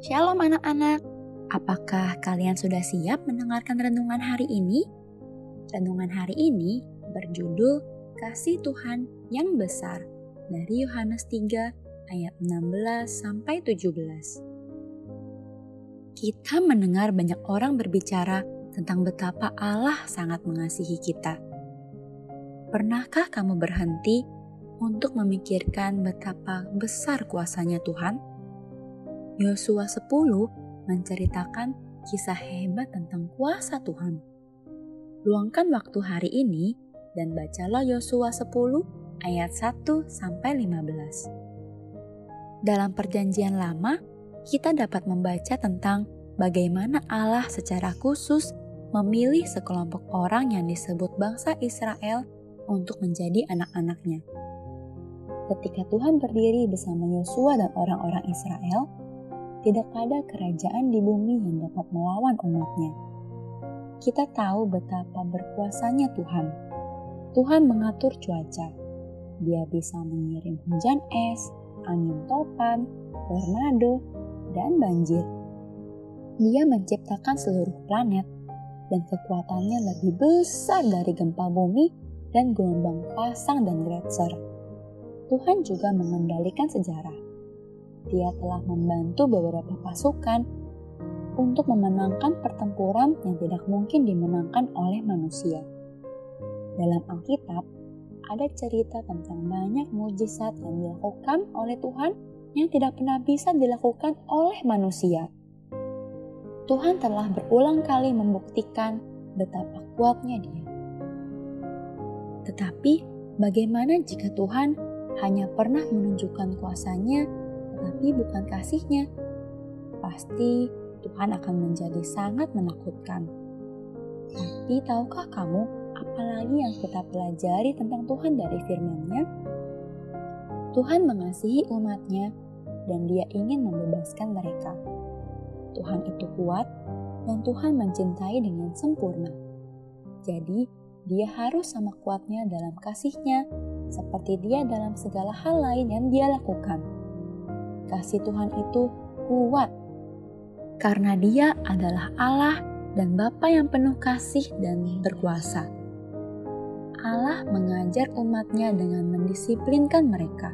Shalom anak-anak, apakah kalian sudah siap mendengarkan renungan hari ini? Renungan hari ini berjudul Kasih Tuhan yang Besar dari Yohanes 3 ayat 16 sampai 17. Kita mendengar banyak orang berbicara tentang betapa Allah sangat mengasihi kita. Pernahkah kamu berhenti untuk memikirkan betapa besar kuasanya Tuhan? Yosua 10 menceritakan kisah hebat tentang kuasa Tuhan. Luangkan waktu hari ini dan bacalah Yosua 10 ayat 1 sampai 15. Dalam perjanjian lama, kita dapat membaca tentang bagaimana Allah secara khusus memilih sekelompok orang yang disebut bangsa Israel untuk menjadi anak-anaknya. Ketika Tuhan berdiri bersama Yosua dan orang-orang Israel, tidak ada kerajaan di bumi yang dapat melawan umatnya. Kita tahu betapa berkuasanya Tuhan. Tuhan mengatur cuaca. Dia bisa mengirim hujan es, angin topan, tornado, dan banjir. Dia menciptakan seluruh planet dan kekuatannya lebih besar dari gempa bumi dan gelombang pasang dan gletser. Tuhan juga mengendalikan sejarah dia telah membantu beberapa pasukan untuk memenangkan pertempuran yang tidak mungkin dimenangkan oleh manusia. Dalam Alkitab, ada cerita tentang banyak mujizat yang dilakukan oleh Tuhan yang tidak pernah bisa dilakukan oleh manusia. Tuhan telah berulang kali membuktikan betapa kuatnya Dia. Tetapi, bagaimana jika Tuhan hanya pernah menunjukkan kuasanya tapi bukan kasihnya, pasti Tuhan akan menjadi sangat menakutkan. Tapi tahukah kamu apalagi yang kita pelajari tentang Tuhan dari firman-Nya? Tuhan mengasihi umatnya dan dia ingin membebaskan mereka. Tuhan itu kuat dan Tuhan mencintai dengan sempurna. Jadi, dia harus sama kuatnya dalam kasihnya, seperti dia dalam segala hal lain yang dia lakukan kasih Tuhan itu kuat karena Dia adalah Allah dan Bapa yang penuh kasih dan berkuasa. Allah mengajar umatnya dengan mendisiplinkan mereka.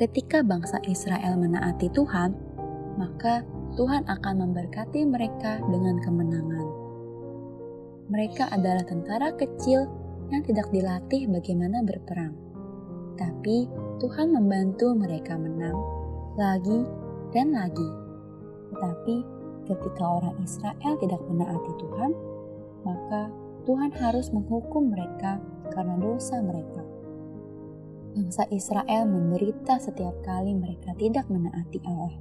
Ketika bangsa Israel menaati Tuhan, maka Tuhan akan memberkati mereka dengan kemenangan. Mereka adalah tentara kecil yang tidak dilatih bagaimana berperang, tapi Tuhan membantu mereka menang lagi dan lagi. Tetapi ketika orang Israel tidak menaati Tuhan, maka Tuhan harus menghukum mereka karena dosa mereka. Bangsa Israel menderita setiap kali mereka tidak menaati Allah.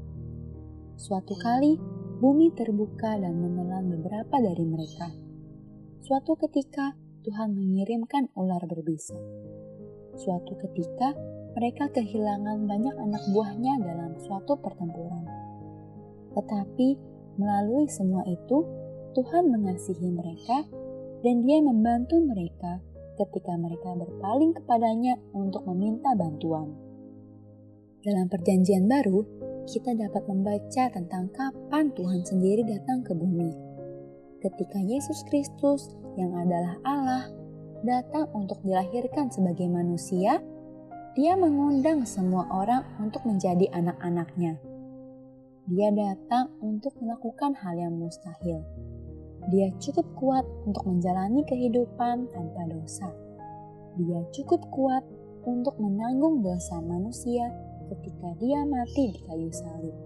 Suatu kali, bumi terbuka dan menelan beberapa dari mereka. Suatu ketika, Tuhan mengirimkan ular berbisa. Suatu ketika, mereka kehilangan banyak anak buahnya dalam suatu pertempuran. Tetapi melalui semua itu, Tuhan mengasihi mereka dan Dia membantu mereka ketika mereka berpaling kepadanya untuk meminta bantuan. Dalam Perjanjian Baru, kita dapat membaca tentang kapan Tuhan sendiri datang ke bumi. Ketika Yesus Kristus, yang adalah Allah, datang untuk dilahirkan sebagai manusia dia mengundang semua orang untuk menjadi anak-anaknya. Dia datang untuk melakukan hal yang mustahil. Dia cukup kuat untuk menjalani kehidupan tanpa dosa. Dia cukup kuat untuk menanggung dosa manusia ketika dia mati di kayu salib.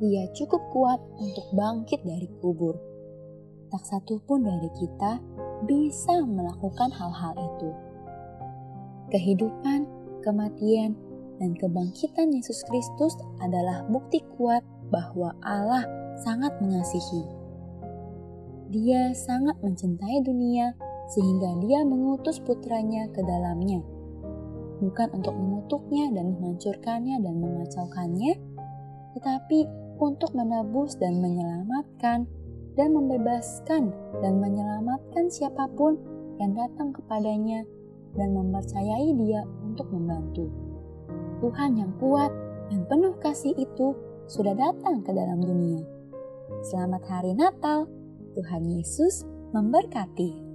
Dia cukup kuat untuk bangkit dari kubur. Tak satu pun dari kita bisa melakukan hal-hal itu. Kehidupan kematian, dan kebangkitan Yesus Kristus adalah bukti kuat bahwa Allah sangat mengasihi. Dia sangat mencintai dunia sehingga dia mengutus putranya ke dalamnya. Bukan untuk mengutuknya dan menghancurkannya dan mengacaukannya, tetapi untuk menebus dan menyelamatkan dan membebaskan dan menyelamatkan siapa pun yang datang kepadanya dan mempercayai dia untuk membantu. Tuhan yang kuat dan penuh kasih itu sudah datang ke dalam dunia. Selamat hari Natal, Tuhan Yesus memberkati.